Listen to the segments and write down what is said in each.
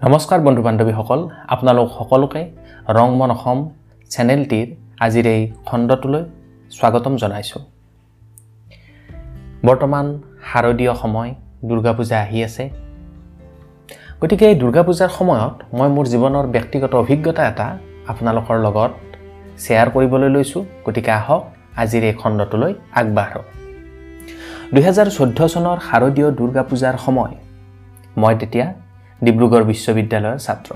নমস্কাৰ বন্ধু বান্ধৱীসকল আপোনালোক সকলোকে ৰং মন অসম চেনেলটিৰ আজিৰ এই খণ্ডটোলৈ স্বাগতম জনাইছোঁ। বৰ্তমান শাৰদীয় সময় দুৰ্গা পূজা আহি আছে। গতিকে এই দুৰ্গা পূজাৰ সময়ত মই মোৰ জীৱনৰ ব্যক্তিগত অভিজ্ঞতা এটা আপোনালোকৰ লগত শ্বেয়াৰ কৰিবলৈ লৈছোঁ। গতিকে আহক আজিৰ এই খণ্ডটোলৈ আগবাঢ়োঁ। দুহেজাৰ চৈধ্য চনৰ শাৰদীয় দুৰ্গা পূজাৰ সময় মই তেতিয়া ডিব্ৰুগড় বিশ্ববিদ্যালয়ৰ ছাত্ৰ।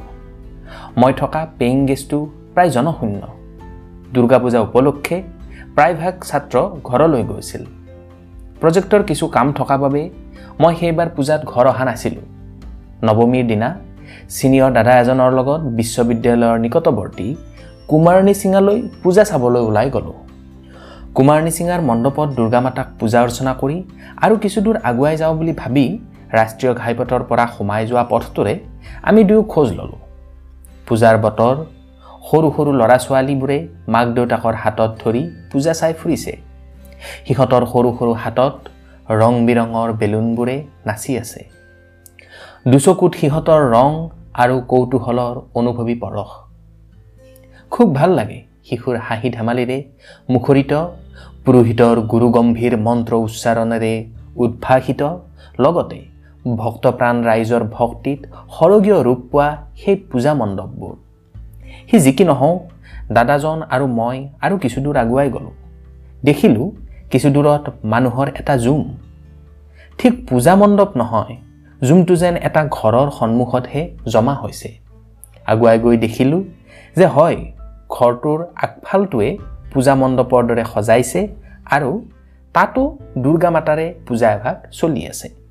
মই থকা পেয়িং গেষ্টটো প্ৰায় জনশূন্য। দুৰ্গা পূজা উপলক্ষে প্ৰায়ভাগ ছাত্ৰ ঘৰলৈ গৈছিল। প্ৰজেক্টৰ কিছু কাম থকা বাবে মই সেইবাৰ পূজাত ঘৰ অহা নাছিলোঁ। নৱমীৰ দিনা ছিনিয়ৰ দাদা এজনৰ লগত বিশ্ববিদ্যালয়ৰ নিকটৱৰ্তী কুমাৰণী চিঙালৈ পূজা চাবলৈ ওলাই গ'লোঁ। কুমাৰণী চিঙাৰ মণ্ডপত দুৰ্গা মাতাক পূজা অৰ্চনা কৰি আৰু কিছুদূৰ আগুৱাই যাওঁ বুলি ভাবি ৰাষ্ট্ৰীয় ঘাইপথৰ পৰা সোমাই যোৱা পথটোৰে আমি দুয়ো খোজ ল'লোঁ। পূজাৰ বতৰ সৰু সৰু ল'ৰা ছোৱালীবোৰে মাক দেউতাকৰ হাতত ধৰি পূজা চাই ফুৰিছে। সিহঁতৰ সৰু সৰু হাতত ৰং বিৰঙৰ বেলুনবোৰে নাচি আছে। দুচকুত সিহঁতৰ ৰং আৰু কৌতূহলৰ অনুভৱী পৰশ। খুব ভাল লাগে শিশুৰ হাঁহি ধেমালিৰে মুখৰিত পুৰোহিতৰ গুৰুগম্ভীৰ মন্ত্ৰ উচ্চাৰণেৰে উদ্ভাসিত লগতে ভক্তপ্ৰাণ ৰাইজৰ ভক্তিত সৰগীয় ৰূপ পোৱা সেই পূজা মণ্ডপবোৰ। সি যি কি নহওক দাদাজন আৰু মই আৰু কিছুদূৰ আগুৱাই গ'লোঁ। দেখিলোঁ কিছুদূৰত মানুহৰ এটা জুম। ঠিক পূজা মণ্ডপ নহয় জুমটো যেন এটা ঘৰৰ সন্মুখতহে জমা হৈছে। আগুৱাই গৈ দেখিলোঁ যে হয় ঘৰটোৰ আগফালটোৱে পূজা মণ্ডপৰ দৰে সজাইছে আৰু তাতো দুৰ্গা মাতাৰে পূজা এভাগ চলি আছে।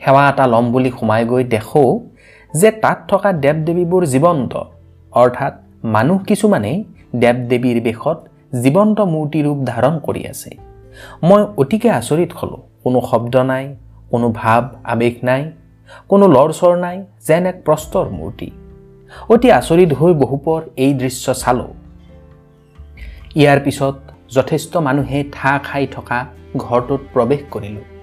সেৱা এটা ল'ম বুলি সোমাই গৈ দেখোঁ যে তাত থকা দেৱ দেৱীবোৰ জীৱন্ত। অৰ্থাৎ মানুহ কিছুমানেই দেৱ দেৱীৰ বেশত জীৱন্ত মূৰ্তি ৰূপ ধাৰণ কৰি আছে। মই অতিকে আচৰিত হ'লোঁ। কোনো শব্দ নাই কোনো ভাৱ আৱেগ নাই কোনো লৰ চৰ নাই যেন এক প্ৰস্তৰ মূৰ্তি। অতি আচৰিত হৈ বহুপৰ এই দৃশ্য চালোঁ। ইয়াৰ পিছত যথেষ্ট মানুহে ঠাহ খাই থকা ঘৰটোত প্ৰৱেশ কৰিলোঁ।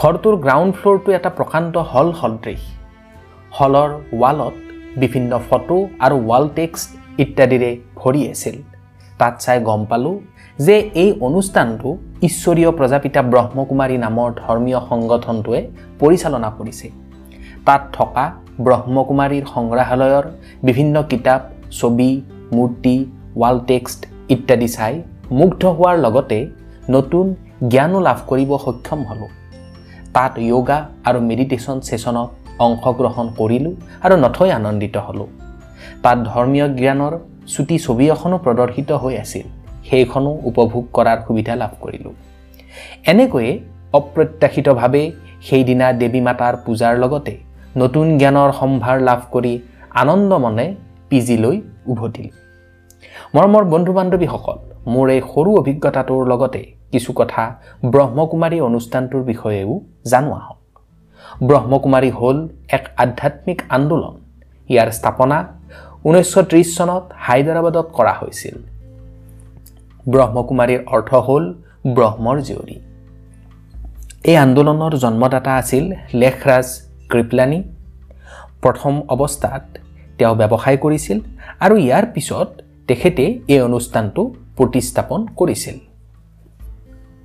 ঘৰটোৰ গ্ৰাউণ্ড ফ্ল'ৰটো এটা প্ৰকাণ্ড হল সদৃশ। হলৰ ৱালত বিভিন্ন ফটো আৰু ৱাল টেক্সট ইত্যাদিৰে ভৰি আছিল। তাত চাই গম পালোঁ যে এই অনুষ্ঠানটো ঈশ্বৰীয় প্ৰজাপিতা ব্ৰহ্মকুমাৰী নামৰ ধৰ্মীয় সংগঠনটোৱে পৰিচালনা কৰিছে। তাত থকা ব্ৰহ্মকুমাৰীৰ সংগ্ৰহালয়ৰ বিভিন্ন কিতাপ ছবি মূৰ্তি ৱাল টেক্সট ইত্যাদি চাই মুগ্ধ হোৱাৰ লগতে নতুন জ্ঞানো লাভ কৰিব সক্ষম হ'লোঁ। তাত য়োগা আৰু মেডিটেশ্যন ছেশ্যনত অংশগ্ৰহণ কৰিলোঁ আৰু নথৈ আনন্দিত হ'লোঁ। তাত ধৰ্মীয় জ্ঞানৰ চুটি ছবি এখনো প্ৰদৰ্শিত হৈ আছিল সেইখনো উপভোগ কৰাৰ সুবিধা লাভ কৰিলোঁ। এনেকৈয়ে অপ্ৰত্যাশিতভাৱে সেইদিনা দেৱী মাতাৰ পূজাৰ লগতে নতুন জ্ঞানৰ সম্ভাৰ লাভ কৰি আনন্দ মনে পি জিলৈ উভতিলোঁ। মৰমৰ বন্ধু বান্ধৱীসকল মোৰ এই সৰু অভিজ্ঞতাটোৰ লগতে কিছু কথা ব্ৰহ্মকুমাৰী অনুষ্ঠানটোৰ বিষয়েও জানো আহক ব্ৰহ্মকুমাৰী হ'ল এক আধ্যাত্মিক আন্দোলন। ইয়াৰ স্থাপনা ঊনৈছশ ত্ৰিছ চনত হায়দৰাবাদত কৰা হৈছিল। ব্ৰহ্মকুমাৰীৰ অৰ্থ হ'ল ব্ৰহ্মৰ জীয়ৰী। এই আন্দোলনৰ জন্মদাতা আছিল লেখৰাজ কৃপলানী। প্ৰথম অৱস্থাত তেওঁ ব্যৱসায় কৰিছিল আৰু ইয়াৰ পিছত তেখেতে এই অনুষ্ঠানটো প্ৰতিস্থাপন কৰিছিল।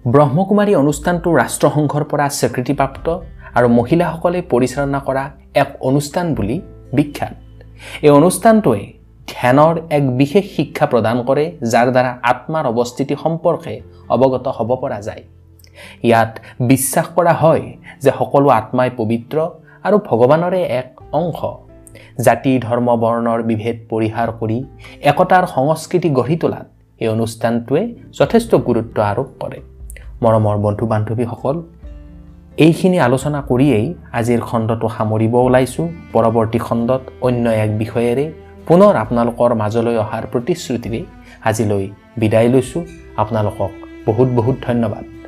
ব্ৰহ্মকুমাৰী অনুষ্ঠানটো ৰাষ্ট্ৰসংঘৰ পৰা স্বীকৃতিপ্ৰাপ্ত আৰু মহিলাসকলে পৰিচালনা কৰা এক অনুষ্ঠান বুলি বিখ্যাত। এই অনুষ্ঠানটোৱে ধ্যানৰ এক বিশেষ শিক্ষা প্ৰদান কৰে যাৰ দ্বাৰা আত্মাৰ অৱস্থিতি সম্পৰ্কে অৱগত হ'ব পৰা যায়। ইয়াত বিশ্বাস কৰা হয় যে সকলো আত্মাই পবিত্ৰ আৰু ভগৱানৰে এক অংশ। জাতি ধৰ্ম বৰ্ণৰ বিভেদ পৰিহাৰ কৰি একতাৰ সংস্কৃতি গঢ়ি তোলাত এই অনুষ্ঠানটোৱে যথেষ্ট গুৰুত্ব আৰোপ কৰে। মৰমৰ বন্ধু বান্ধৱীসকল এইখিনি আলোচনা কৰিয়েই আজিৰ খণ্ডটো সামৰিব ওলাইছোঁ। পৰৱৰ্তী খণ্ডত অন্য এক বিষয়েৰে পুনৰ আপোনালোকৰ মাজলৈ অহাৰ প্ৰতিশ্ৰুতিৰে আজিলৈ বিদায় লৈছোঁ। আপোনালোকক বহুত বহুত ধন্যবাদ।